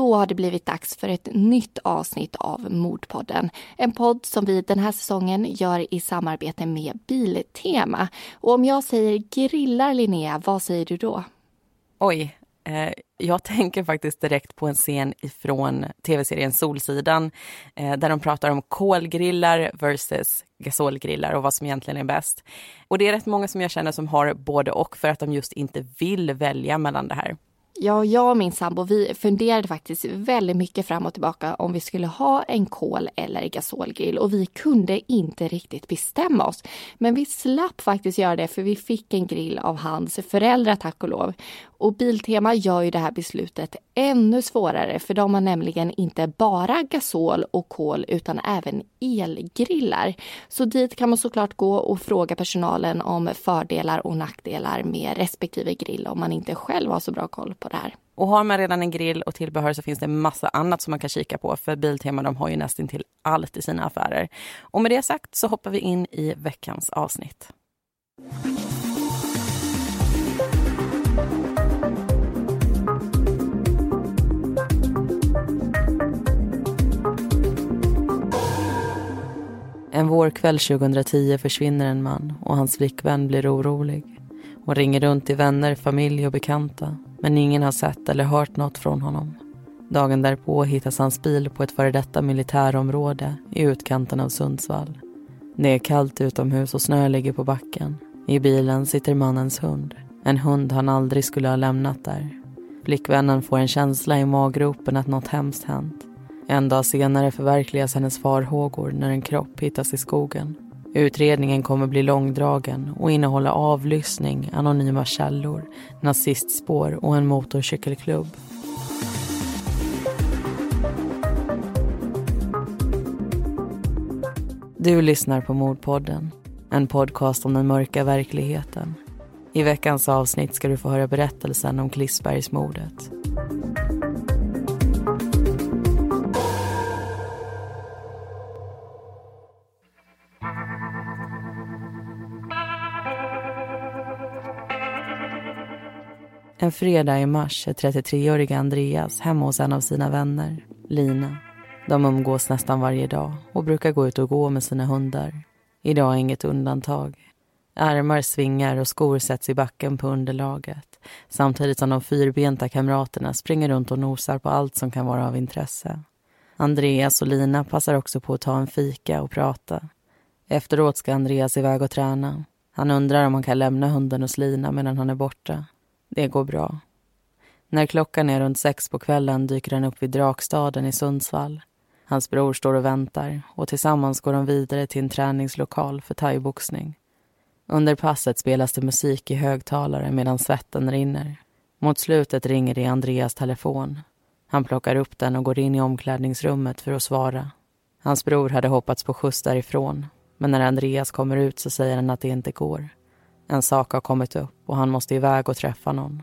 då har det blivit dags för ett nytt avsnitt av Mordpodden. En podd som vi den här säsongen gör i samarbete med Biltema. Och om jag säger grillar Linnea, vad säger du då? Oj, eh, jag tänker faktiskt direkt på en scen ifrån tv-serien Solsidan eh, där de pratar om kolgrillar versus gasolgrillar och vad som egentligen är bäst. Och det är rätt många som jag känner som har både och för att de just inte vill välja mellan det här. Ja, jag och min sambo vi funderade faktiskt väldigt mycket fram och tillbaka om vi skulle ha en kol eller gasolgrill och vi kunde inte riktigt bestämma oss. Men vi slapp faktiskt göra det för vi fick en grill av hans föräldrar tack och lov. Och Biltema gör ju det här beslutet ännu svårare för de har nämligen inte bara gasol och kol utan även elgrillar. Så dit kan man såklart gå och fråga personalen om fördelar och nackdelar med respektive grill om man inte själv har så bra koll på det här. Och har man redan en grill och tillbehör så finns det massa annat som man kan kika på för Biltema de har ju nästan till allt i sina affärer. Och med det sagt så hoppar vi in i veckans avsnitt. En vårkväll 2010 försvinner en man och hans flickvän blir orolig. Hon ringer runt till vänner, familj och bekanta men ingen har sett eller hört något från honom. Dagen därpå hittas hans bil på ett före detta militärområde i utkanten av Sundsvall. Det är kallt utomhus och snö ligger på backen. I bilen sitter mannens hund. En hund han aldrig skulle ha lämnat där. Flickvännen får en känsla i maggropen att något hemskt hänt. En dag senare förverkligas hennes farhågor när en kropp hittas i skogen. Utredningen kommer bli långdragen och innehålla avlyssning, anonyma källor, nazistspår och en motorcykelklubb. Du lyssnar på Mordpodden, en podcast om den mörka verkligheten. I veckans avsnitt ska du få höra berättelsen om Klissbergsmordet. En fredag i mars är 33-åriga Andreas hemma hos en av sina vänner, Lina. De umgås nästan varje dag och brukar gå ut och gå med sina hundar. Idag är inget undantag. Armar svingar och skor sätts i backen på underlaget samtidigt som de fyrbenta kamraterna springer runt och nosar på allt som kan vara av intresse. Andreas och Lina passar också på att ta en fika och prata. Efteråt ska Andreas iväg och träna. Han undrar om han kan lämna hunden hos Lina medan han är borta. Det går bra. När klockan är runt sex på kvällen dyker han upp vid Drakstaden i Sundsvall. Hans bror står och väntar och tillsammans går de vidare till en träningslokal för thaiboxning. Under passet spelas det musik i högtalare medan svetten rinner. Mot slutet ringer det i Andreas telefon. Han plockar upp den och går in i omklädningsrummet för att svara. Hans bror hade hoppats på skjuts därifrån men när Andreas kommer ut så säger han att det inte går. En sak har kommit upp och han måste iväg och träffa någon.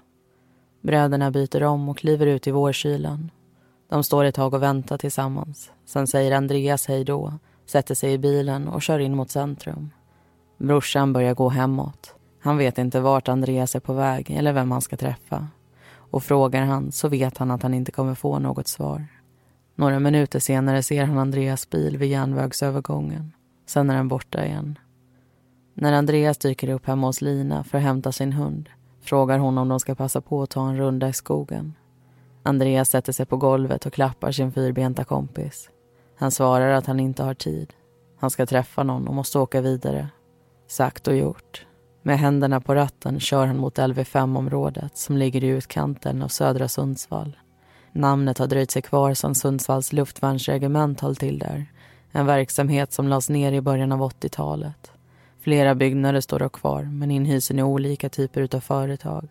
Bröderna byter om och kliver ut i vårkylan. De står ett tag och väntar tillsammans. Sen säger Andreas hej då, sätter sig i bilen och kör in mot centrum. Brorsan börjar gå hemåt. Han vet inte vart Andreas är på väg eller vem han ska träffa. Och frågar han så vet han att han inte kommer få något svar. Några minuter senare ser han Andreas bil vid järnvägsövergången. Sen är den borta igen. När Andreas dyker upp hemma hos Lina för att hämta sin hund frågar hon om de ska passa på att ta en runda i skogen. Andreas sätter sig på golvet och klappar sin fyrbenta kompis. Han svarar att han inte har tid. Han ska träffa någon och måste åka vidare. Sagt och gjort. Med händerna på ratten kör han mot LV5-området som ligger i utkanten av södra Sundsvall. Namnet har dröjt sig kvar sedan Sundsvalls luftvärnsregement höll till där. En verksamhet som lades ner i början av 80-talet. Flera byggnader står dock kvar, men inhysen i olika typer av företag.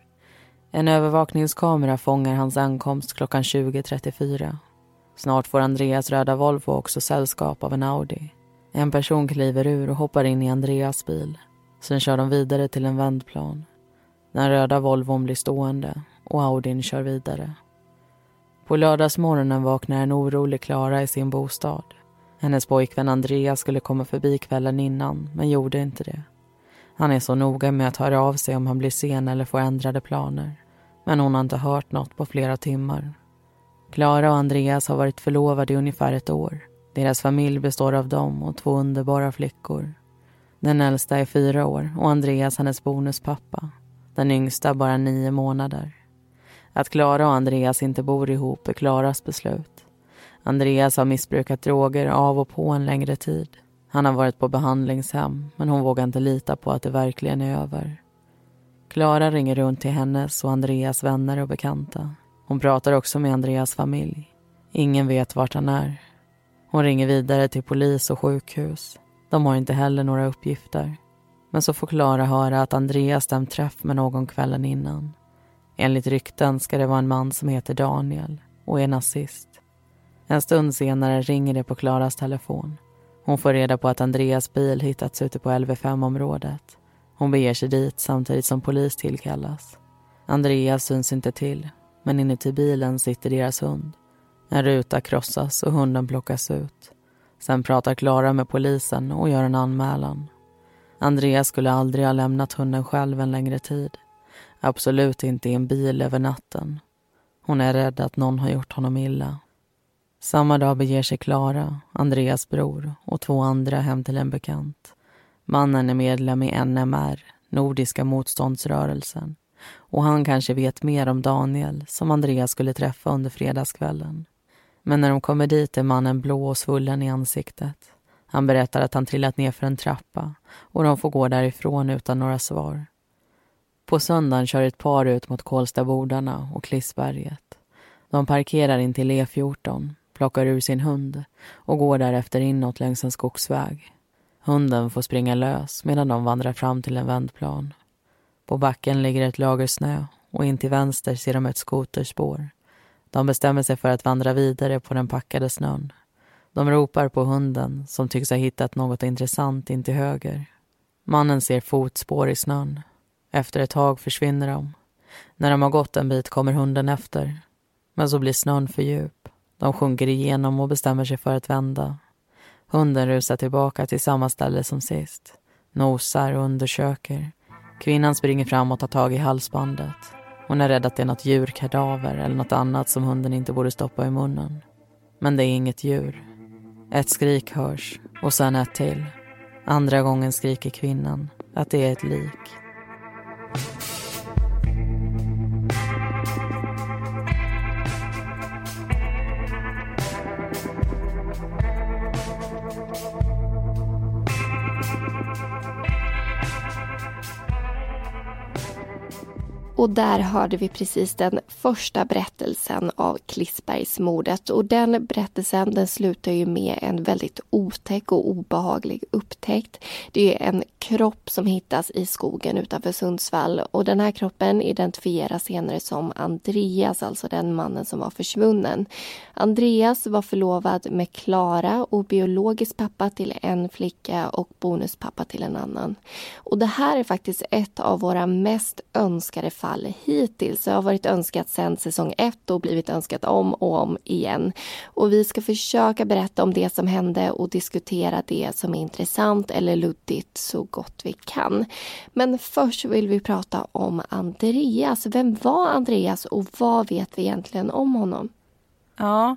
En övervakningskamera fångar hans ankomst klockan 20.34. Snart får Andreas röda Volvo också sällskap av en Audi. En person kliver ur och hoppar in i Andreas bil. Sen kör de vidare till en vändplan. Den röda Volvon blir stående och Audin kör vidare. På lördagsmorgonen vaknar en orolig Klara i sin bostad. Hennes pojkvän Andreas skulle komma förbi kvällen innan, men gjorde inte det. Han är så noga med att höra av sig om han blir sen eller får ändrade planer. Men hon har inte hört något på flera timmar. Klara och Andreas har varit förlovade i ungefär ett år. Deras familj består av dem och två underbara flickor. Den äldsta är fyra år och Andreas hennes bonuspappa. Den yngsta bara nio månader. Att Klara och Andreas inte bor ihop är Klaras beslut. Andreas har missbrukat droger av och på en längre tid. Han har varit på behandlingshem men hon vågar inte lita på att det verkligen är över. Klara ringer runt till hennes och Andreas vänner och bekanta. Hon pratar också med Andreas familj. Ingen vet vart han är. Hon ringer vidare till polis och sjukhus. De har inte heller några uppgifter. Men så får Klara höra att Andreas stämt träff med någon kvällen innan. Enligt rykten ska det vara en man som heter Daniel och är nazist. En stund senare ringer det på Klaras telefon. Hon får reda på att Andreas bil hittats ute på LV5-området. Hon beger sig dit samtidigt som polis tillkallas. Andreas syns inte till, men inuti bilen sitter deras hund. En ruta krossas och hunden plockas ut. Sen pratar Klara med polisen och gör en anmälan. Andreas skulle aldrig ha lämnat hunden själv en längre tid. Absolut inte i en bil över natten. Hon är rädd att någon har gjort honom illa. Samma dag beger sig Klara, Andreas bror och två andra hem till en bekant. Mannen är medlem i NMR, Nordiska motståndsrörelsen. Och han kanske vet mer om Daniel, som Andreas skulle träffa under fredagskvällen. Men när de kommer dit är mannen blå och svullen i ansiktet. Han berättar att han trillat ner för en trappa och de får gå därifrån utan några svar. På söndagen kör ett par ut mot Kolstabordarna och Klissberget. De parkerar in till E14, plockar ur sin hund och går därefter inåt längs en skogsväg. Hunden får springa lös medan de vandrar fram till en vändplan. På backen ligger ett lager snö och in till vänster ser de ett skoterspår. De bestämmer sig för att vandra vidare på den packade snön. De ropar på hunden som tycks ha hittat något intressant in till höger. Mannen ser fotspår i snön. Efter ett tag försvinner de. När de har gått en bit kommer hunden efter. Men så blir snön för djup. De sjunker igenom och bestämmer sig för att vända. Hunden rusar tillbaka till samma ställe som sist. Nosar och undersöker. Kvinnan springer fram och tar tag i halsbandet. Hon är rädd att det är något djurkadaver eller något annat som hunden inte borde stoppa i munnen. Men det är inget djur. Ett skrik hörs och sen ett till. Andra gången skriker kvinnan att det är ett lik. Och där hörde vi precis den första berättelsen av Klissbergsmordet. Och den berättelsen den slutar ju med en väldigt otäck och obehaglig upptäckt. Det är en kropp som hittas i skogen utanför Sundsvall och den här kroppen identifieras senare som Andreas, alltså den mannen som var försvunnen. Andreas var förlovad med Klara och biologisk pappa till en flicka och bonuspappa till en annan. Och det här är faktiskt ett av våra mest önskade fall fall hittills. Det har varit önskat sedan säsong ett och blivit önskat om och om igen. Och vi ska försöka berätta om det som hände och diskutera det som är intressant eller luddigt så gott vi kan. Men först vill vi prata om Andreas. Vem var Andreas och vad vet vi egentligen om honom? Ja,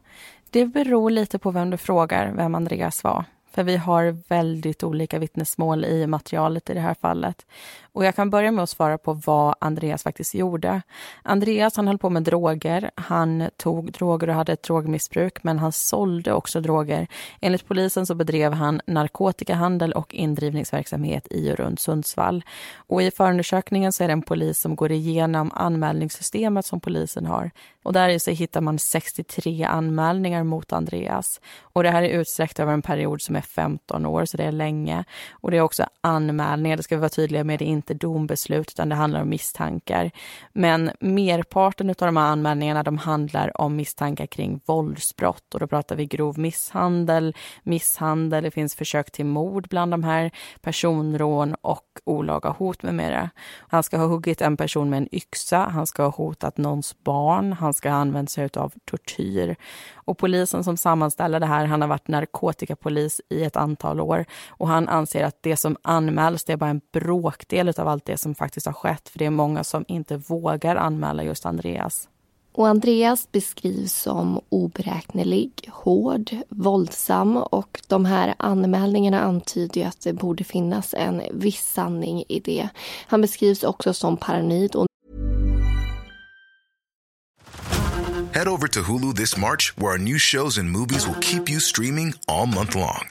det beror lite på vem du frågar vem Andreas var. För vi har väldigt olika vittnesmål i materialet i det här fallet. Och jag kan börja med att svara på vad Andreas faktiskt gjorde. Andreas han höll på med droger. Han tog droger och hade ett drogmissbruk, men han sålde också droger. Enligt polisen så bedrev han narkotikahandel och indrivningsverksamhet i och runt Sundsvall. Och i förundersökningen så är det en polis som går igenom anmälningssystemet som polisen har. Och där i sig hittar man 63 anmälningar mot Andreas. Och det här är utsträckt över en period som är 15 år, så det är länge. Och det är också anmälningar, det ska vi vara tydliga med, det är inte dombeslut, utan det handlar om misstankar. Men merparten av de här anmälningarna, de handlar om misstankar kring våldsbrott. Och då pratar vi grov misshandel, misshandel, det finns försök till mord bland de här, personrån och olaga hot med mera. Han ska ha huggit en person med en yxa, han ska ha hotat någons barn, han ska ha använt sig av tortyr. Och polisen som sammanställer det här, han har varit narkotikapolis i ett antal år och han anser att det som anmäls, det är bara en bråkdel av allt det som faktiskt har skett, för det är många som inte vågar anmäla just Andreas. Och Andreas beskrivs som oberäknelig, hård, våldsam och de här anmälningarna antyder att det borde finnas en viss sanning i det. Han beskrivs också som paranoid. Och... Head over to Hulu this March where our new shows and movies will keep you streaming all month long.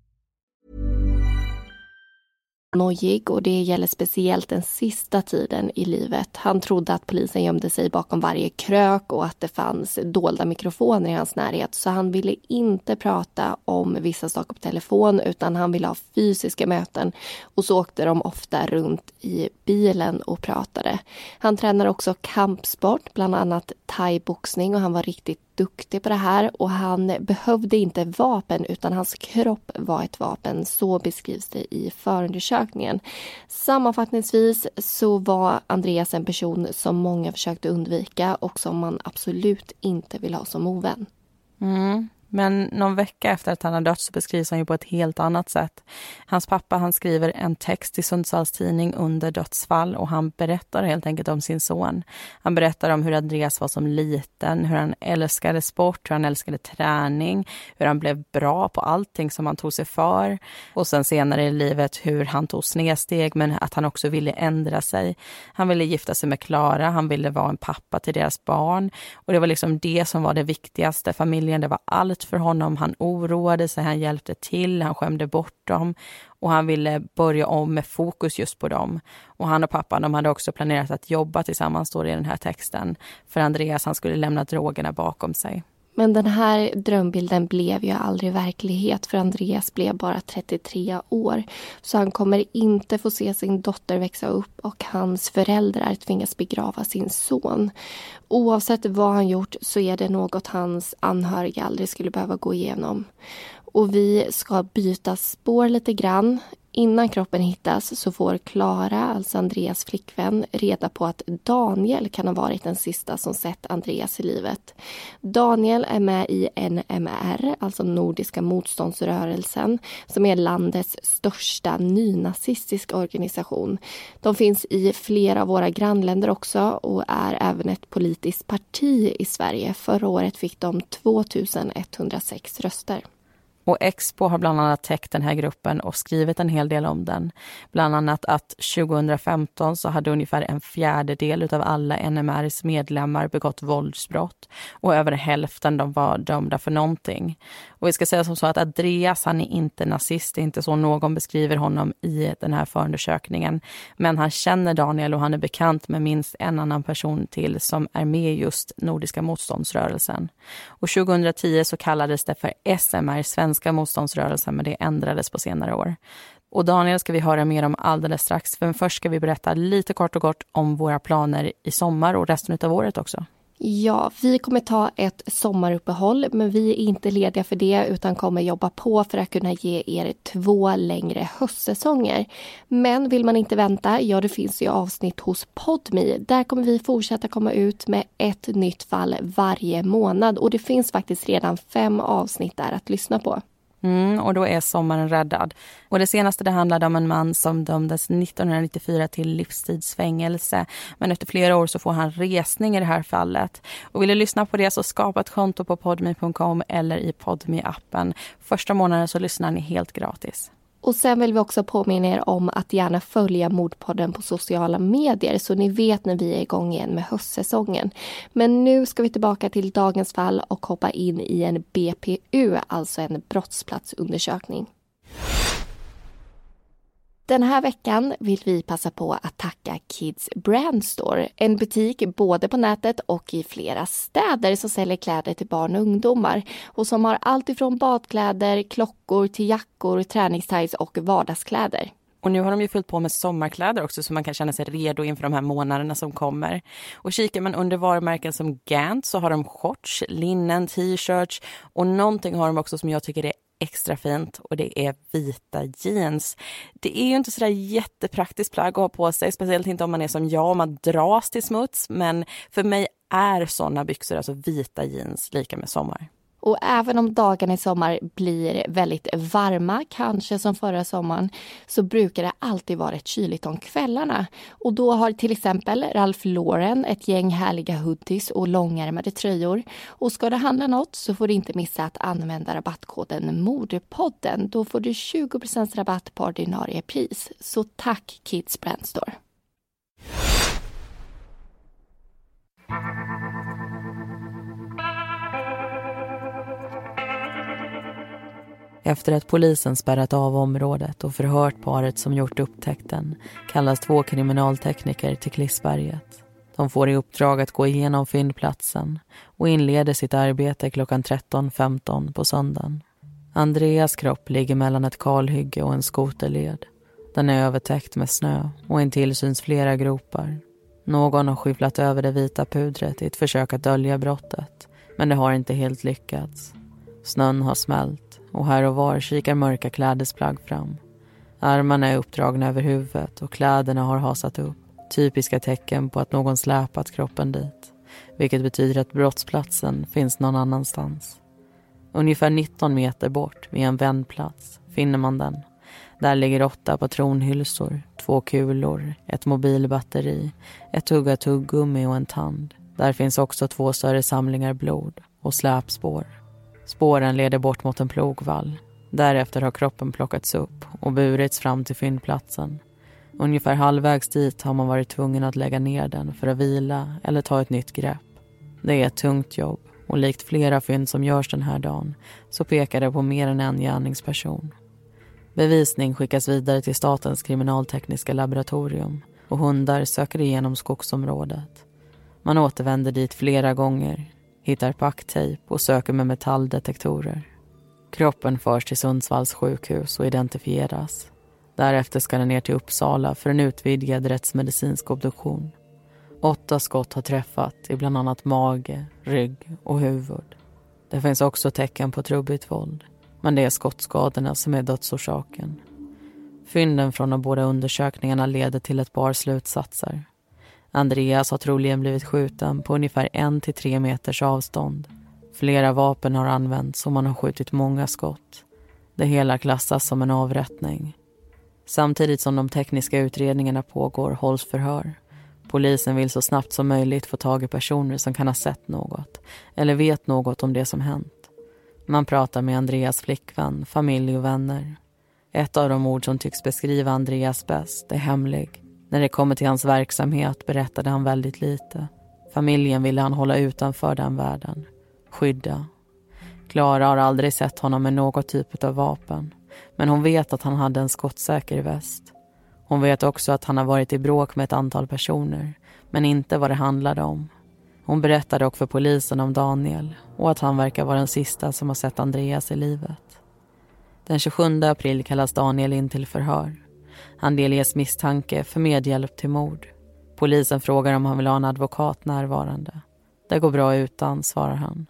Nojig och det gäller speciellt den sista tiden i livet. Han trodde att polisen gömde sig bakom varje krök och att det fanns dolda mikrofoner i hans närhet. Så han ville inte prata om vissa saker på telefon utan han ville ha fysiska möten. Och så åkte de ofta runt i bilen och pratade. Han tränar också kampsport, bland annat thaiboxning och han var riktigt duktig på det här och han behövde inte vapen utan hans kropp var ett vapen. Så beskrivs det i förundersökningen. Sammanfattningsvis så var Andreas en person som många försökte undvika och som man absolut inte vill ha som ovän. Mm. Men någon vecka efter att han har dött så beskrivs han ju på ett helt annat sätt. Hans pappa han skriver en text i Sundsvalls tidning under dödsfall och han berättar helt enkelt om sin son. Han berättar om hur Andreas var som liten, hur han älskade sport, hur han älskade träning, hur han blev bra på allting som han tog sig för. Och sen senare i livet hur han tog snedsteg men att han också ville ändra sig. Han ville gifta sig med Klara, han ville vara en pappa till deras barn. Och det var liksom det som var det viktigaste. Familjen, det var allt för honom. Han oroade sig, han hjälpte till, han skämde bort dem och han ville börja om med fokus just på dem. Och han och pappan de hade också planerat att jobba tillsammans, står det i den här texten. För Andreas han skulle lämna drogerna bakom sig. Men den här drömbilden blev ju aldrig verklighet för Andreas blev bara 33 år. Så han kommer inte få se sin dotter växa upp och hans föräldrar tvingas begrava sin son. Oavsett vad han gjort så är det något hans anhöriga aldrig skulle behöva gå igenom. Och vi ska byta spår lite grann. Innan kroppen hittas så får Klara, alltså Andreas flickvän, reda på att Daniel kan ha varit den sista som sett Andreas i livet. Daniel är med i NMR, alltså Nordiska motståndsrörelsen, som är landets största nynazistiska organisation. De finns i flera av våra grannländer också och är även ett politiskt parti i Sverige. Förra året fick de 2106 röster. Och Expo har bland annat täckt den här gruppen och skrivit en hel del om den. Bland annat att 2015 så hade ungefär en fjärdedel av alla NMRs medlemmar begått våldsbrott och över hälften de var dömda för någonting. Och vi ska säga som så att Andreas, han är inte nazist, det är inte så någon beskriver honom i den här förundersökningen. Men han känner Daniel och han är bekant med minst en annan person till som är med i just Nordiska motståndsrörelsen. Och 2010 så kallades det för SMR, Svenska motståndsrörelsen, men det ändrades på senare år. Och Daniel ska vi höra mer om alldeles strax, men först ska vi berätta lite kort och kort om våra planer i sommar och resten av året också. Ja, vi kommer ta ett sommaruppehåll men vi är inte lediga för det utan kommer jobba på för att kunna ge er två längre höstsäsonger. Men vill man inte vänta, ja det finns ju avsnitt hos Podmi. Där kommer vi fortsätta komma ut med ett nytt fall varje månad och det finns faktiskt redan fem avsnitt där att lyssna på. Mm, och då är sommaren räddad. Och det senaste det handlade om en man som dömdes 1994 till livstidsfängelse. Men efter flera år så får han resning i det här fallet. Och vill du lyssna på det så skapa ett konto på podmi.com eller i podmi appen Första månaden så lyssnar ni helt gratis. Och sen vill vi också påminna er om att gärna följa Mordpodden på sociala medier så ni vet när vi är igång igen med höstsäsongen. Men nu ska vi tillbaka till dagens fall och hoppa in i en BPU, alltså en brottsplatsundersökning. Den här veckan vill vi passa på att tacka Kids Brand Store. En butik både på nätet och i flera städer som säljer kläder till barn och ungdomar och som har allt ifrån badkläder, klockor till jackor, träningstights och vardagskläder. Och nu har de ju fyllt på med sommarkläder också så man kan känna sig redo inför de här månaderna som kommer. Och kikar man under varumärken som Gant så har de shorts, linnen, t-shirts och någonting har de också som jag tycker är extra fint och det är vita jeans. Det är ju inte sådär jättepraktiskt plagg att ha på sig, speciellt inte om man är som jag, och man dras till smuts. Men för mig är såna byxor, alltså vita jeans, lika med sommar. Och även om dagarna i sommar blir väldigt varma, kanske som förra sommaren, så brukar det alltid vara rätt kyligt om kvällarna. Och då har till exempel Ralph Lauren ett gäng härliga hoodies och långärmade tröjor. Och ska du handla något så får du inte missa att använda rabattkoden Modepodden. Då får du 20% rabatt på ordinarie pris. Så tack Kids Brandstore! Efter att polisen spärrat av området och förhört paret som gjort upptäckten kallas två kriminaltekniker till Klissberget. De får i uppdrag att gå igenom fyndplatsen och inleder sitt arbete klockan 13.15 på söndagen. Andreas kropp ligger mellan ett kalhygge och en skoterled. Den är övertäckt med snö och intill syns flera gropar. Någon har skyfflat över det vita pudret i ett försök att dölja brottet men det har inte helt lyckats. Snön har smält och här och var kikar mörka klädesplagg fram. Armarna är uppdragna över huvudet och kläderna har hasat upp. Typiska tecken på att någon släpat kroppen dit. Vilket betyder att brottsplatsen finns någon annanstans. Ungefär 19 meter bort, vid en vändplats, finner man den. Där ligger åtta patronhylsor, två kulor, ett mobilbatteri, ett tugga tuggummi och en tand. Där finns också två större samlingar blod och släpspår. Spåren leder bort mot en plogvall. Därefter har kroppen plockats upp och burits fram till fyndplatsen. Ungefär halvvägs dit har man varit tvungen att lägga ner den för att vila eller ta ett nytt grepp. Det är ett tungt jobb och likt flera fynd som görs den här dagen så pekar det på mer än en gärningsperson. Bevisning skickas vidare till Statens kriminaltekniska laboratorium och hundar söker igenom skogsområdet. Man återvänder dit flera gånger hittar packtejp och söker med metalldetektorer. Kroppen förs till Sundsvalls sjukhus och identifieras. Därefter ska den ner till Uppsala för en utvidgad rättsmedicinsk obduktion. Åtta skott har träffat i bland annat mage, rygg och huvud. Det finns också tecken på trubbigt våld, men det är skottskadorna som är dödsorsaken. Fynden från de båda undersökningarna leder till ett par slutsatser. Andreas har troligen blivit skjuten på ungefär en till tre meters avstånd. Flera vapen har använts och man har skjutit många skott. Det hela klassas som en avrättning. Samtidigt som de tekniska utredningarna pågår hålls förhör. Polisen vill så snabbt som möjligt få tag i personer som kan ha sett något eller vet något om det som hänt. Man pratar med Andreas flickvän, familj och vänner. Ett av de ord som tycks beskriva Andreas bäst är hemlig. När det kommer till hans verksamhet berättade han väldigt lite. Familjen ville han hålla utanför den världen. Skydda. Klara har aldrig sett honom med något typ av vapen. Men hon vet att han hade en skottsäker väst. Hon vet också att han har varit i bråk med ett antal personer. Men inte vad det handlade om. Hon berättade också för polisen om Daniel och att han verkar vara den sista som har sett Andreas i livet. Den 27 april kallas Daniel in till förhör. Han delges misstanke för medhjälp till mord. Polisen frågar om han vill ha en advokat närvarande. Det går bra utan, svarar han.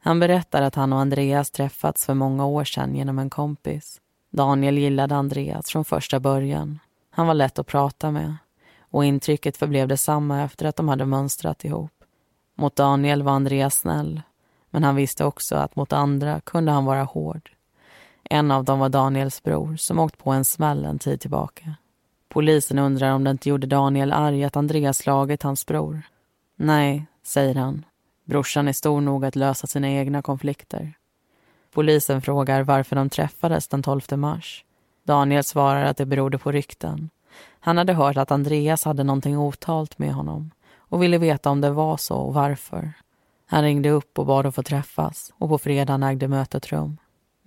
Han berättar att han och Andreas träffats för många år sedan genom en kompis. Daniel gillade Andreas från första början. Han var lätt att prata med och intrycket förblev detsamma efter att de hade mönstrat ihop. Mot Daniel var Andreas snäll, men han visste också att mot andra kunde han vara hård. En av dem var Daniels bror som åkt på en smäll en tid tillbaka. Polisen undrar om det inte gjorde Daniel arg att Andreas slagit hans bror. Nej, säger han. Brorsan är stor nog att lösa sina egna konflikter. Polisen frågar varför de träffades den 12 mars. Daniel svarar att det berodde på rykten. Han hade hört att Andreas hade någonting otalt med honom och ville veta om det var så och varför. Han ringde upp och bad att få träffas och på fredagen ägde mötet rum.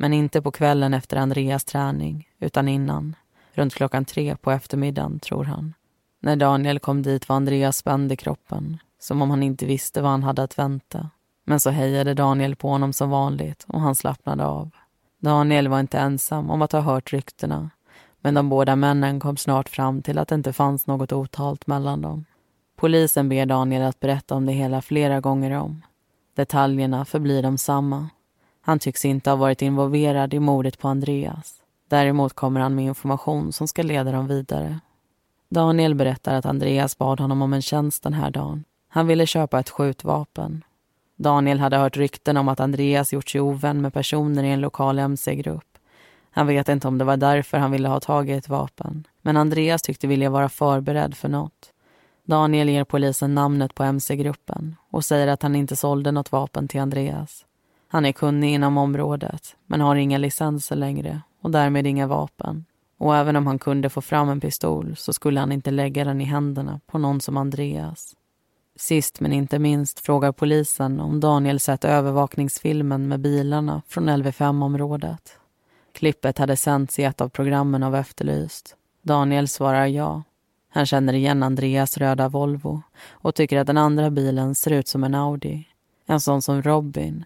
Men inte på kvällen efter Andreas träning, utan innan. Runt klockan tre på eftermiddagen, tror han. När Daniel kom dit var Andreas spänd i kroppen, som om han inte visste vad han hade att vänta. Men så hejade Daniel på honom som vanligt och han slappnade av. Daniel var inte ensam om att ha hört ryktena men de båda männen kom snart fram till att det inte fanns något otalt mellan dem. Polisen ber Daniel att berätta om det hela flera gånger om. Detaljerna förblir de samma han tycks inte ha varit involverad i mordet på Andreas. Däremot kommer han med information som ska leda dem vidare. Daniel berättar att Andreas bad honom om en tjänst den här dagen. Han ville köpa ett skjutvapen. Daniel hade hört rykten om att Andreas gjort sig ovän med personer i en lokal mc-grupp. Han vet inte om det var därför han ville ha tag i ett vapen. Men Andreas tyckte vilja vara förberedd för något. Daniel ger polisen namnet på mc-gruppen och säger att han inte sålde något vapen till Andreas. Han är kunnig inom området men har inga licenser längre och därmed inga vapen. Och även om han kunde få fram en pistol så skulle han inte lägga den i händerna på någon som Andreas. Sist men inte minst frågar polisen om Daniel sett övervakningsfilmen med bilarna från LV5-området. Klippet hade sänts i ett av programmen av Efterlyst. Daniel svarar ja. Han känner igen Andreas röda Volvo och tycker att den andra bilen ser ut som en Audi. En sån som Robin,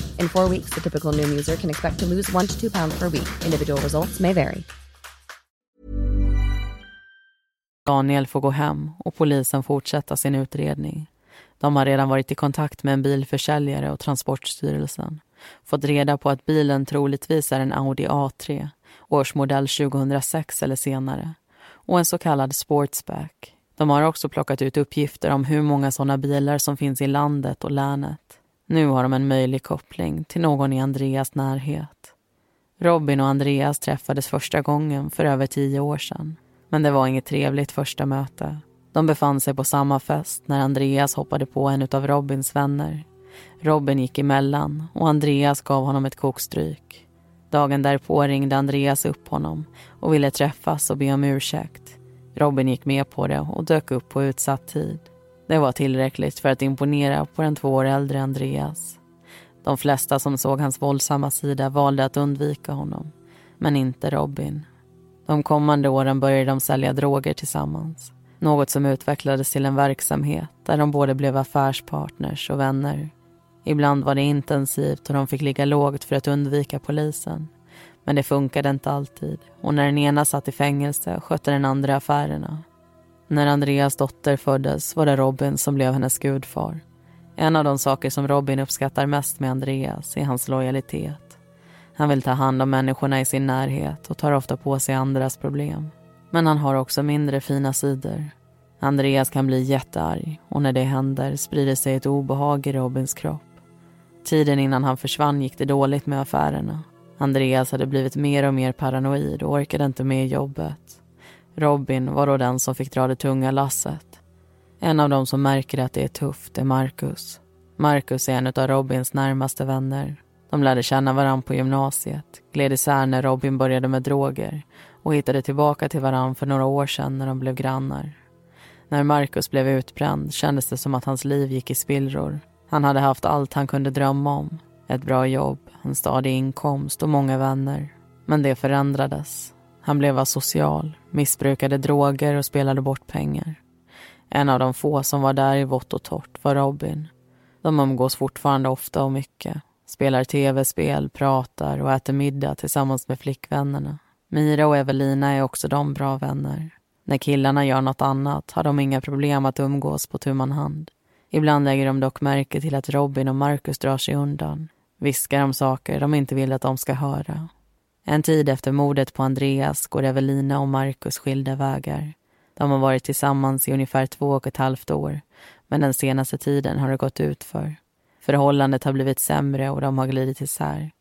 In four weeks, the typical Noom user can expect to lose one to two pounds per week. Individual results may vary. Daniel får gå hem och polisen fortsätta sin utredning. De har redan varit i kontakt med en bilförsäljare och Transportstyrelsen. Fått reda på att bilen troligtvis är en Audi A3, årsmodell 2006 eller senare, och en så kallad sportsback. De har också plockat ut uppgifter om hur många sådana bilar som finns i landet och länet. Nu har de en möjlig koppling till någon i Andreas närhet. Robin och Andreas träffades första gången för över tio år sedan. Men det var inget trevligt första möte. De befann sig på samma fest när Andreas hoppade på en av Robins vänner. Robin gick emellan och Andreas gav honom ett kokstryk. Dagen därpå ringde Andreas upp honom och ville träffas och be om ursäkt. Robin gick med på det och dök upp på utsatt tid. Det var tillräckligt för att imponera på den två år äldre Andreas. De flesta som såg hans våldsamma sida valde att undvika honom, men inte Robin. De kommande åren började de sälja droger tillsammans. Något som utvecklades till en verksamhet där de både blev affärspartners och vänner. Ibland var det intensivt och de fick ligga lågt för att undvika polisen. Men det funkade inte alltid och när den ena satt i fängelse skötte den andra affärerna. När Andreas dotter föddes var det Robin som blev hennes gudfar. En av de saker som Robin uppskattar mest med Andreas är hans lojalitet. Han vill ta hand om människorna i sin närhet och tar ofta på sig andras problem. Men han har också mindre fina sidor. Andreas kan bli jättearg och när det händer sprider sig ett obehag i Robins kropp. Tiden innan han försvann gick det dåligt med affärerna. Andreas hade blivit mer och mer paranoid och orkade inte med jobbet. Robin var då den som fick dra det tunga lasset. En av dem som märker att det är tufft är Marcus. Marcus är en av Robins närmaste vänner. De lärde känna varandra på gymnasiet, gled isär när Robin började med droger och hittade tillbaka till varandra för några år sedan när de blev grannar. När Marcus blev utbränd kändes det som att hans liv gick i spillror. Han hade haft allt han kunde drömma om. Ett bra jobb, en stadig inkomst och många vänner. Men det förändrades. Han blev asocial, missbrukade droger och spelade bort pengar. En av de få som var där i vått och torrt var Robin. De umgås fortfarande ofta och mycket. Spelar tv-spel, pratar och äter middag tillsammans med flickvännerna. Mira och Evelina är också de bra vänner. När killarna gör något annat har de inga problem att umgås på tu hand. Ibland lägger de dock märke till att Robin och Marcus drar sig undan. Viskar om saker de inte vill att de ska höra. En tid efter mordet på Andreas går Evelina och Marcus skilda vägar. De har varit tillsammans i ungefär två och ett halvt år men den senaste tiden har det gått ut för. Förhållandet har blivit sämre och de har glidit isär.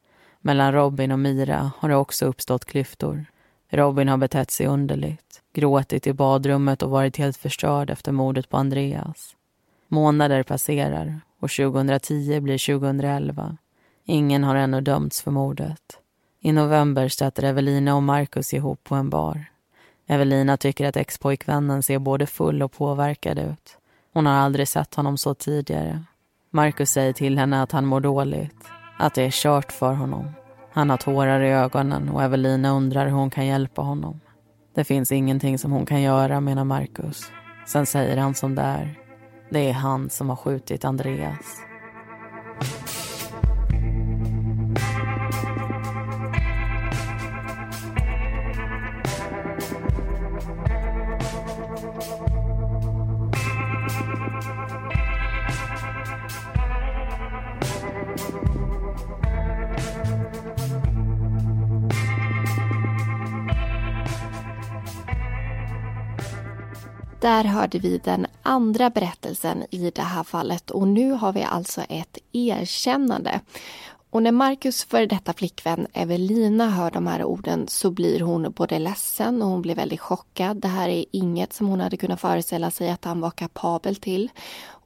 Mellan Robin och Mira har det också uppstått klyftor. Robin har betett sig underligt, gråtit i badrummet och varit helt förstörd efter mordet på Andreas. Månader passerar och 2010 blir 2011. Ingen har ännu dömts för mordet. I november stöter Evelina och Marcus ihop på en bar. Evelina tycker att expojkvännen ser både full och påverkad ut. Hon har aldrig sett honom så tidigare. Marcus säger till henne att han mår dåligt, att det är kört för honom. Han har tårar i ögonen och Evelina undrar hur hon kan hjälpa honom. Det finns ingenting som hon kan göra, menar Marcus. Sen säger han som det är. Det är han som har skjutit Andreas. Där hörde vi den andra berättelsen i det här fallet och nu har vi alltså ett erkännande. Och när Marcus före detta flickvän Evelina hör de här orden så blir hon både ledsen och hon blir väldigt chockad. Det här är inget som hon hade kunnat föreställa sig att han var kapabel till.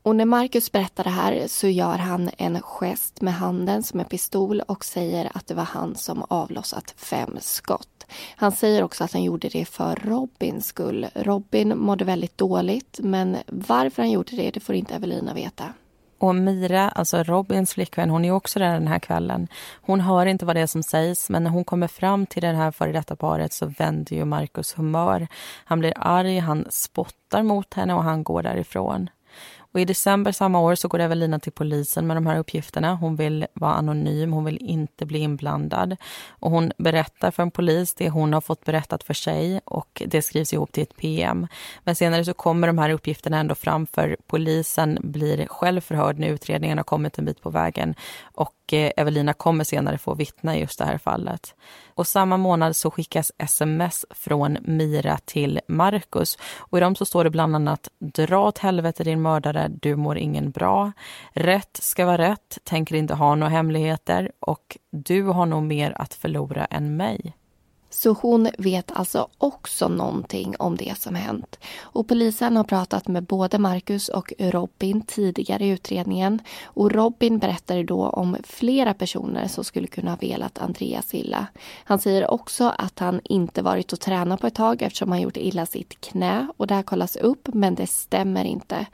Och när Marcus berättar det här så gör han en gest med handen som en pistol och säger att det var han som avlossat fem skott. Han säger också att han gjorde det för Robins skull. Robin mådde väldigt dåligt men varför han gjorde det, det får inte Evelina veta. Och Mira, alltså Robins flickvän, hon är också där den här kvällen. Hon hör inte vad det är som sägs, men när hon kommer fram till det här före detta paret så vänder ju Marcus humör. Han blir arg, han spottar mot henne och han går därifrån. Och I december samma år så går Evelina till polisen med de här uppgifterna. Hon vill vara anonym, hon vill inte bli inblandad. Och hon berättar för en polis det hon har fått berättat för sig och det skrivs ihop till ett PM. Men senare så kommer de här uppgifterna ändå fram för polisen blir själv förhörd när utredningen har kommit en bit på vägen och och eh, Evelina kommer senare få vittna i just det här fallet. Och samma månad så skickas sms från Mira till Marcus. Och I dem så står det bland annat Dra åt helvete din mördare, du mår ingen bra. Rätt ska vara rätt, tänker inte ha några hemligheter och du har nog mer att förlora än mig. Så hon vet alltså också någonting om det som hänt. Och polisen har pratat med både Marcus och Robin tidigare i utredningen. Och Robin berättade då om flera personer som skulle kunna ha velat Andreas illa. Han säger också att han inte varit och tränat på ett tag eftersom han gjort illa sitt knä. Och det här kollas upp, men det stämmer inte.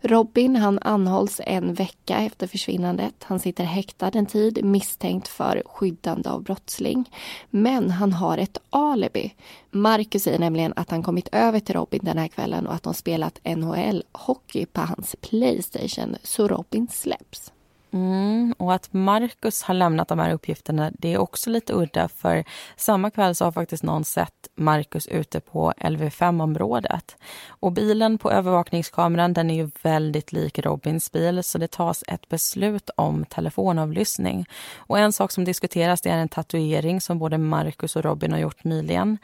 Robin han anhålls en vecka efter försvinnandet. Han sitter häktad en tid misstänkt för skyddande av brottsling. Men han har ett alibi. Marcus säger nämligen att han kommit över till Robin den här kvällen och att de spelat NHL-hockey på hans Playstation, så Robin släpps. Mm, och att Marcus har lämnat de här uppgifterna det är också lite udda för samma kväll så har faktiskt någon sett Marcus ute på LV5-området. Och bilen på övervakningskameran den är ju väldigt lik Robins bil så det tas ett beslut om telefonavlyssning. Och en sak som diskuteras det är en tatuering som både Marcus och Robin har gjort nyligen.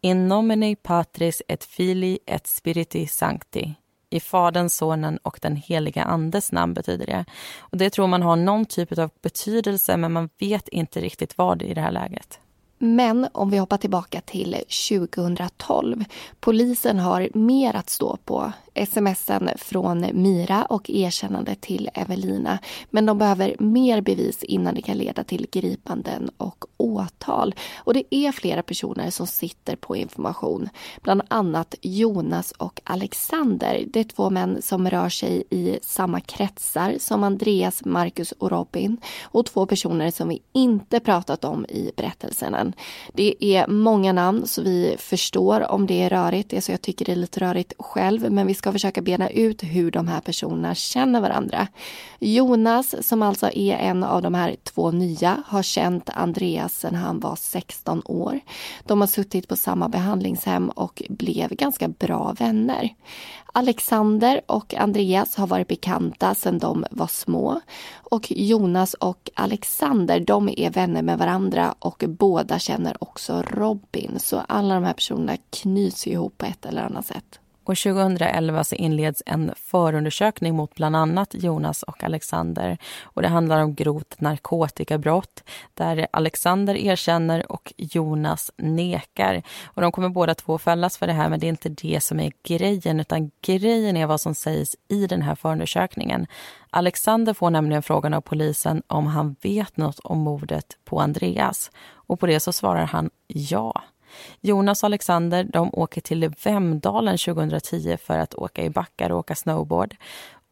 In nomine patris et fili et spiriti sancti. I Faderns, Sonen och den heliga Andes namn betyder det. Och Det tror man har någon typ av betydelse men man vet inte riktigt vad i det här läget. Men om vi hoppar tillbaka till 2012. Polisen har mer att stå på smsen från Mira och erkännande till Evelina. Men de behöver mer bevis innan det kan leda till gripanden och åtal. Och det är flera personer som sitter på information. Bland annat Jonas och Alexander. Det är två män som rör sig i samma kretsar som Andreas, Marcus och Robin. Och två personer som vi inte pratat om i berättelsen än. Det är många namn så vi förstår om det är rörigt. Alltså jag tycker det är lite rörigt själv men vi ska försöka bena ut hur de här personerna känner varandra. Jonas, som alltså är en av de här två nya, har känt Andreas sedan han var 16 år. De har suttit på samma behandlingshem och blev ganska bra vänner. Alexander och Andreas har varit bekanta sedan de var små. Och Jonas och Alexander, de är vänner med varandra och båda känner också Robin. Så alla de här personerna knyts ihop på ett eller annat sätt. Och 2011 så inleds en förundersökning mot bland annat Jonas och Alexander. Och Det handlar om grovt narkotikabrott där Alexander erkänner och Jonas nekar. Och De kommer båda två fällas för det här men det är inte det som är grejen utan grejen är vad som sägs i den här förundersökningen. Alexander får nämligen frågan av polisen om han vet något om mordet på Andreas. Och På det så svarar han ja. Jonas och Alexander de åker till Vemdalen 2010 för att åka i backar och åka snowboard.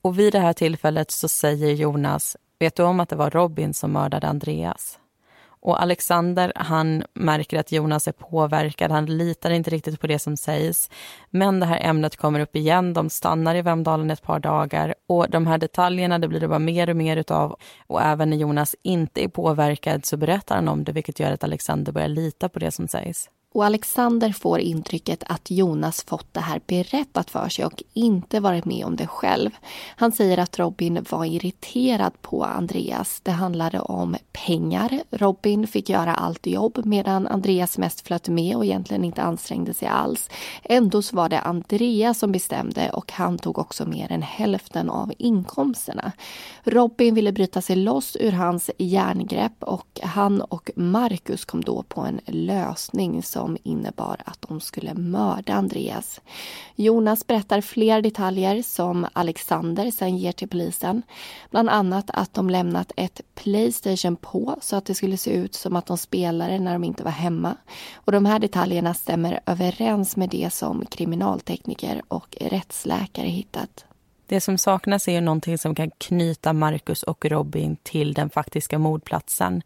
Och vid det här tillfället så säger Jonas, vet du om att det var Robin som mördade Andreas? Och Alexander han märker att Jonas är påverkad, han litar inte riktigt på det som sägs. Men det här ämnet kommer upp igen, de stannar i Vemdalen ett par dagar och de här detaljerna det blir det bara mer och mer utav. Och även när Jonas inte är påverkad så berättar han om det vilket gör att Alexander börjar lita på det som sägs. Och Alexander får intrycket att Jonas fått det här berättat för sig och inte varit med om det själv. Han säger att Robin var irriterad på Andreas. Det handlade om pengar. Robin fick göra allt jobb medan Andreas mest flöt med och egentligen inte ansträngde sig alls. Ändå så var det Andreas som bestämde och han tog också mer än hälften av inkomsterna. Robin ville bryta sig loss ur hans järngrepp och han och Marcus kom då på en lösning som innebar att de skulle mörda Andreas. Jonas berättar fler detaljer som Alexander sen ger till polisen. Bland annat att de lämnat ett Playstation på så att det skulle se ut som att de spelade när de inte var hemma. Och de här detaljerna stämmer överens med det som kriminaltekniker och rättsläkare hittat. Det som saknas är någonting som kan knyta Marcus och Robin till den faktiska mordplatsen.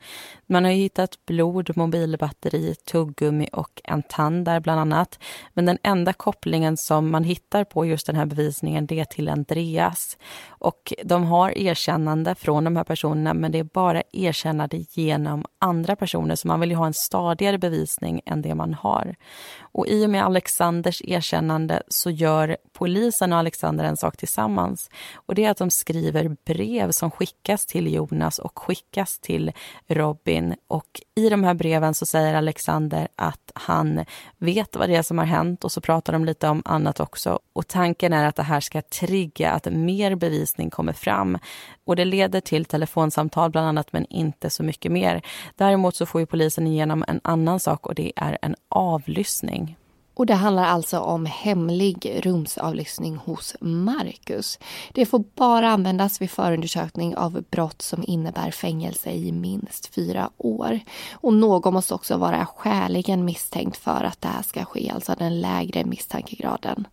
Man har hittat blod, mobilbatteri, tuggummi och en tand där bland annat. Men den enda kopplingen som man hittar på just den här bevisningen det är till Andreas. Och de har erkännande från de här personerna men det är bara erkännande genom andra personer så man vill ju ha en stadigare bevisning än det man har. Och i och med Alexanders erkännande så gör polisen och Alexander en sak tillsammans. Och det är att de skriver brev som skickas till Jonas och skickas till Robin. Och i de här breven så säger Alexander att han vet vad det är som har hänt och så pratar de lite om annat också. Och tanken är att det här ska trigga att mer läsning kommer fram. Och det leder till telefonsamtal bland annat, men inte så mycket mer. Däremot så får ju polisen igenom en annan sak och det är en avlyssning. Och det handlar alltså om hemlig rumsavlyssning hos Marcus. Det får bara användas vid förundersökning av brott som innebär fängelse i minst fyra år. Och någon måste också vara skäligen misstänkt för att det här ska ske, alltså den lägre misstankegraden.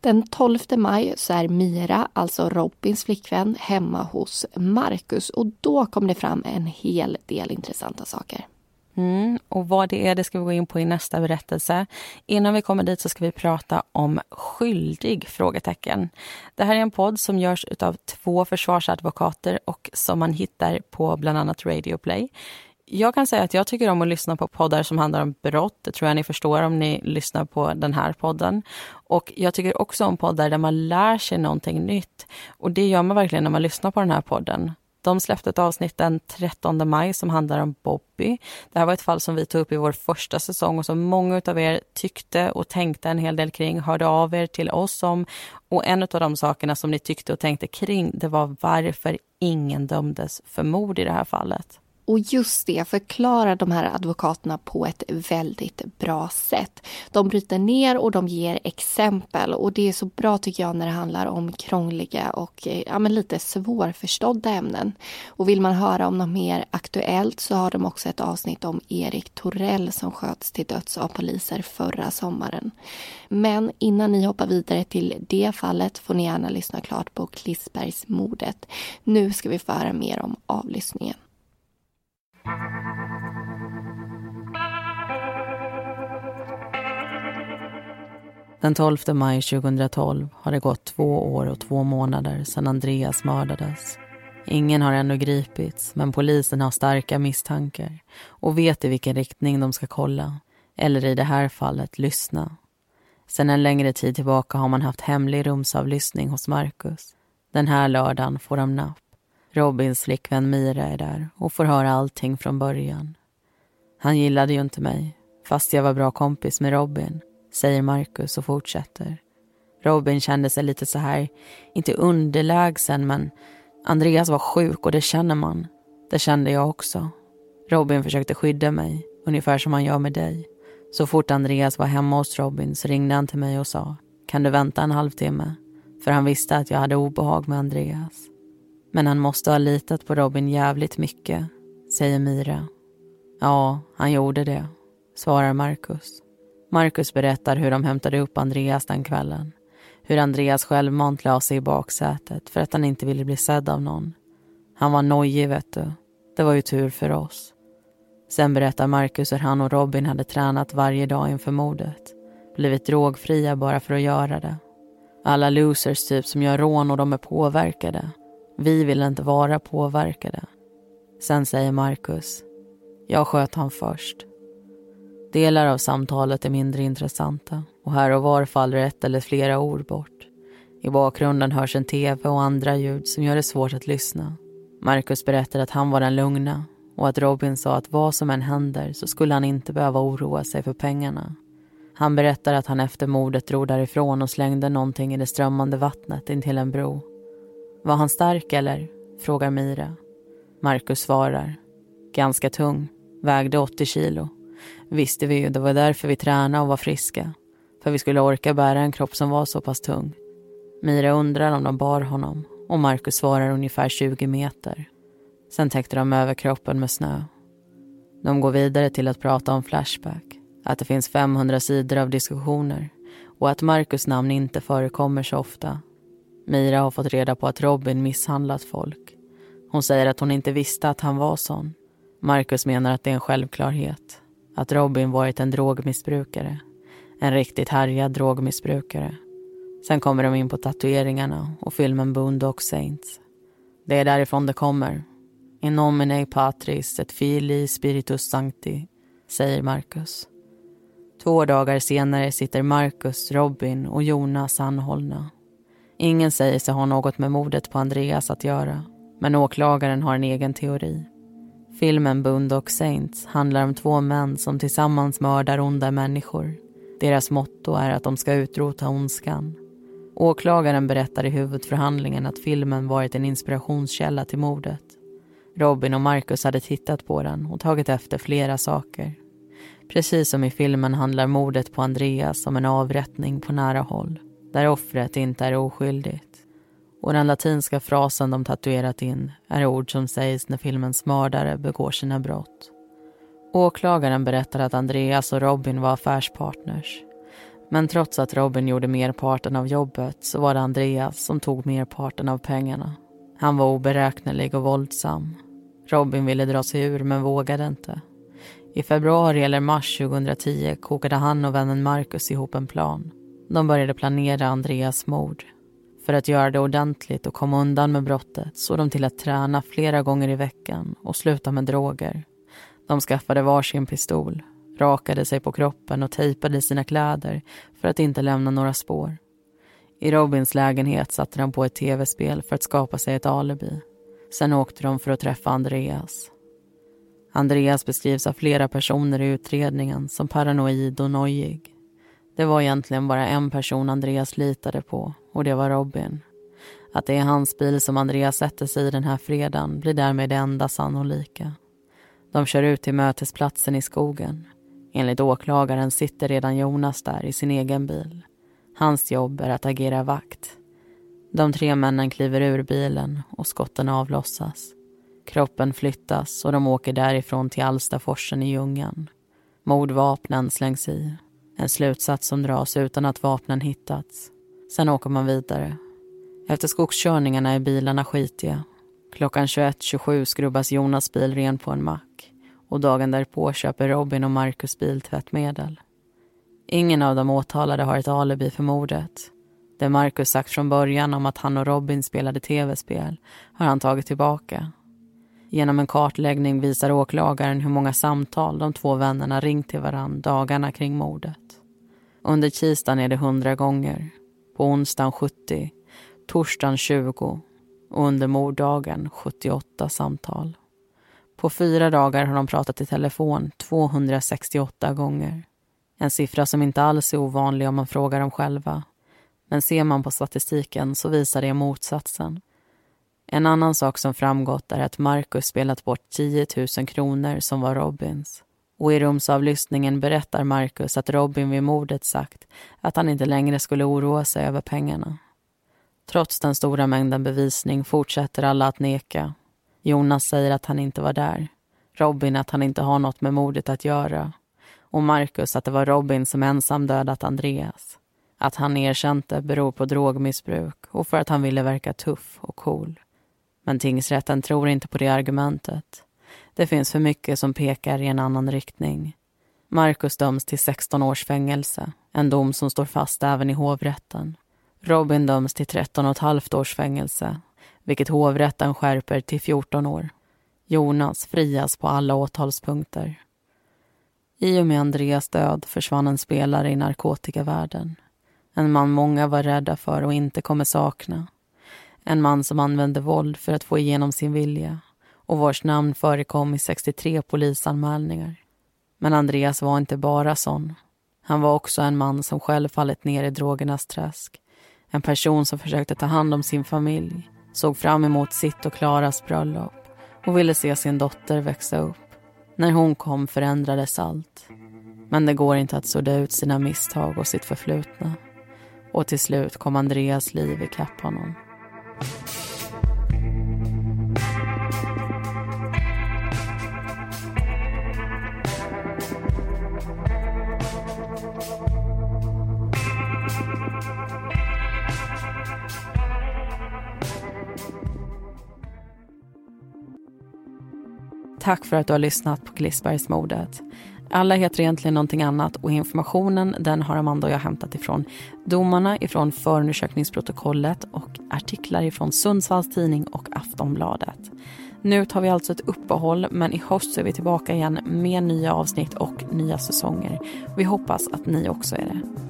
Den 12 maj så är Mira, alltså Robins flickvän, hemma hos Marcus och då kom det fram en hel del intressanta saker. Mm, och vad det är det ska vi gå in på i nästa berättelse. Innan vi kommer dit så ska vi prata om skyldig? frågetecken. Det här är en podd som görs av två försvarsadvokater och som man hittar på bland annat Radio Play. Jag kan säga att jag tycker om att lyssna på poddar som handlar om brott. Det tror jag ni förstår om ni lyssnar på den här podden. Och jag tycker också om poddar där man lär sig någonting nytt. Och det gör man verkligen när man lyssnar på den här podden. De släppte ett avsnitt den 13 maj som handlar om Bobby. Det här var ett fall som vi tog upp i vår första säsong och som många av er tyckte och tänkte en hel del kring, hörde av er till oss om. Och en av de sakerna som ni tyckte och tänkte kring, det var varför ingen dömdes för mord i det här fallet. Och just det förklarar de här advokaterna på ett väldigt bra sätt. De bryter ner och de ger exempel och det är så bra tycker jag när det handlar om krångliga och eh, ja, men lite svårförstådda ämnen. Och vill man höra om något mer aktuellt så har de också ett avsnitt om Erik Torell som sköts till döds av poliser förra sommaren. Men innan ni hoppar vidare till det fallet får ni gärna lyssna klart på Klissbergsmordet. Nu ska vi få höra mer om avlyssningen. Den 12 maj 2012 har det gått två år och två månader sedan Andreas mördades. Ingen har ännu gripits, men polisen har starka misstankar och vet i vilken riktning de ska kolla, eller i det här fallet lyssna. Sedan en längre tid tillbaka har man haft hemlig rumsavlyssning hos Marcus. Den här lördagen får de napp. Robins flickvän Mira är där och får höra allting från början. Han gillade ju inte mig, fast jag var bra kompis med Robin, säger Marcus och fortsätter. Robin kände sig lite så här, inte underlägsen, men Andreas var sjuk och det känner man. Det kände jag också. Robin försökte skydda mig, ungefär som han gör med dig. Så fort Andreas var hemma hos Robin så ringde han till mig och sa, kan du vänta en halvtimme? För han visste att jag hade obehag med Andreas. Men han måste ha litat på Robin jävligt mycket, säger Mira. Ja, han gjorde det, svarar Marcus. Marcus berättar hur de hämtade upp Andreas den kvällen. Hur Andreas självmant la sig i baksätet för att han inte ville bli sedd av någon. Han var nojig, vet du. Det var ju tur för oss. Sen berättar Marcus hur han och Robin hade tränat varje dag inför mordet. Blivit drogfria bara för att göra det. Alla losers typ som gör rån och de är påverkade. Vi vill inte vara påverkade. Sen säger Marcus. Jag sköt han först. Delar av samtalet är mindre intressanta och här och var faller ett eller flera ord bort. I bakgrunden hörs en tv och andra ljud som gör det svårt att lyssna. Marcus berättar att han var den lugna och att Robin sa att vad som än händer så skulle han inte behöva oroa sig för pengarna. Han berättar att han efter mordet drog därifrån och slängde någonting i det strömmande vattnet intill en bro. Var han stark eller? frågar Mira. Marcus svarar. Ganska tung. Vägde 80 kilo. Visste vi ju, det var därför vi tränade och var friska. För vi skulle orka bära en kropp som var så pass tung. Mira undrar om de bar honom och Marcus svarar ungefär 20 meter. Sen täckte de över kroppen med snö. De går vidare till att prata om Flashback, att det finns 500 sidor av diskussioner och att Marcus namn inte förekommer så ofta. Mira har fått reda på att Robin misshandlat folk. Hon säger att hon inte visste att han var sån. Marcus menar att det är en självklarhet. Att Robin varit en drogmissbrukare. En riktigt härjad drogmissbrukare. Sen kommer de in på tatueringarna och filmen Boondock Saints. Det är därifrån det kommer. In nomine patris et fili spiritus sancti, säger Marcus. Två dagar senare sitter Marcus, Robin och Jonas anhållna. Ingen säger sig ha något med mordet på Andreas att göra, men åklagaren har en egen teori. Filmen Boondock Saints handlar om två män som tillsammans mördar onda människor. Deras motto är att de ska utrota ondskan. Åklagaren berättar i huvudförhandlingen att filmen varit en inspirationskälla till mordet. Robin och Marcus hade tittat på den och tagit efter flera saker. Precis som i filmen handlar mordet på Andreas om en avrättning på nära håll där offret inte är oskyldigt. Och den latinska frasen de tatuerat in är ord som sägs när filmens mördare begår sina brott. Åklagaren berättar att Andreas och Robin var affärspartners. Men trots att Robin gjorde merparten av jobbet så var det Andreas som tog merparten av pengarna. Han var oberäknelig och våldsam. Robin ville dra sig ur men vågade inte. I februari eller mars 2010 kokade han och vännen Marcus ihop en plan. De började planera Andreas mord. För att göra det ordentligt och komma undan med brottet såg de till att träna flera gånger i veckan och sluta med droger. De skaffade varsin pistol, rakade sig på kroppen och tejpade sina kläder för att inte lämna några spår. I Robins lägenhet satte de på ett tv-spel för att skapa sig ett alibi. Sen åkte de för att träffa Andreas. Andreas beskrivs av flera personer i utredningen som paranoid och nojig. Det var egentligen bara en person Andreas litade på och det var Robin. Att det är hans bil som Andreas sätter sig i den här fredagen blir därmed det enda sannolika. De kör ut till mötesplatsen i skogen. Enligt åklagaren sitter redan Jonas där i sin egen bil. Hans jobb är att agera vakt. De tre männen kliver ur bilen och skotten avlossas. Kroppen flyttas och de åker därifrån till Alstaforsen i Ljungan. Mordvapnen slängs i. En slutsats som dras utan att vapnen hittats. Sen åker man vidare. Efter skogskörningarna är bilarna skitiga. Klockan 21.27 skrubbas Jonas bil ren på en mack och dagen därpå köper Robin och Marcus biltvättmedel. Ingen av de åtalade har ett alibi för mordet. Det Marcus sagt från början om att han och Robin spelade tv-spel har han tagit tillbaka. Genom en kartläggning visar åklagaren hur många samtal de två vännerna ringt till varann dagarna kring mordet. Under tisdagen är det 100 gånger, på onsdagen 70, torsdagen 20 och under morddagen 78 samtal. På fyra dagar har de pratat i telefon 268 gånger. En siffra som inte alls är ovanlig om man frågar dem själva. Men ser man på statistiken så visar det motsatsen. En annan sak som framgått är att Marcus spelat bort 10 000 kronor som var Robins. Och i rumsavlyssningen berättar Marcus att Robin vid mordet sagt att han inte längre skulle oroa sig över pengarna. Trots den stora mängden bevisning fortsätter alla att neka. Jonas säger att han inte var där. Robin att han inte har något med mordet att göra. Och Marcus att det var Robin som ensam dödat Andreas. Att han erkänt det beror på drogmissbruk och för att han ville verka tuff och cool. Men tingsrätten tror inte på det argumentet. Det finns för mycket som pekar i en annan riktning. Marcus döms till 16 års fängelse, en dom som står fast även i hovrätten. Robin döms till 13 och ett halvt års fängelse, vilket hovrätten skärper till 14 år. Jonas frias på alla åtalspunkter. I och med Andreas död försvann en spelare i narkotikavärlden. En man många var rädda för och inte kommer sakna. En man som använde våld för att få igenom sin vilja och vars namn förekom i 63 polisanmälningar. Men Andreas var inte bara sån. Han var också en man som själv fallit ner i drogernas träsk. En person som försökte ta hand om sin familj, såg fram emot sitt och Klaras bröllop och ville se sin dotter växa upp. När hon kom förändrades allt. Men det går inte att sudda ut sina misstag och sitt förflutna. Och till slut kom Andreas liv ikapp honom. Tack för att du har lyssnat på Glissbergsmordet. Alla heter egentligen någonting annat och informationen den har Amanda och jag hämtat ifrån domarna ifrån förundersökningsprotokollet och artiklar ifrån Sundsvalls Tidning och Aftonbladet. Nu tar vi alltså ett uppehåll men i höst är vi tillbaka igen med nya avsnitt och nya säsonger. Vi hoppas att ni också är det.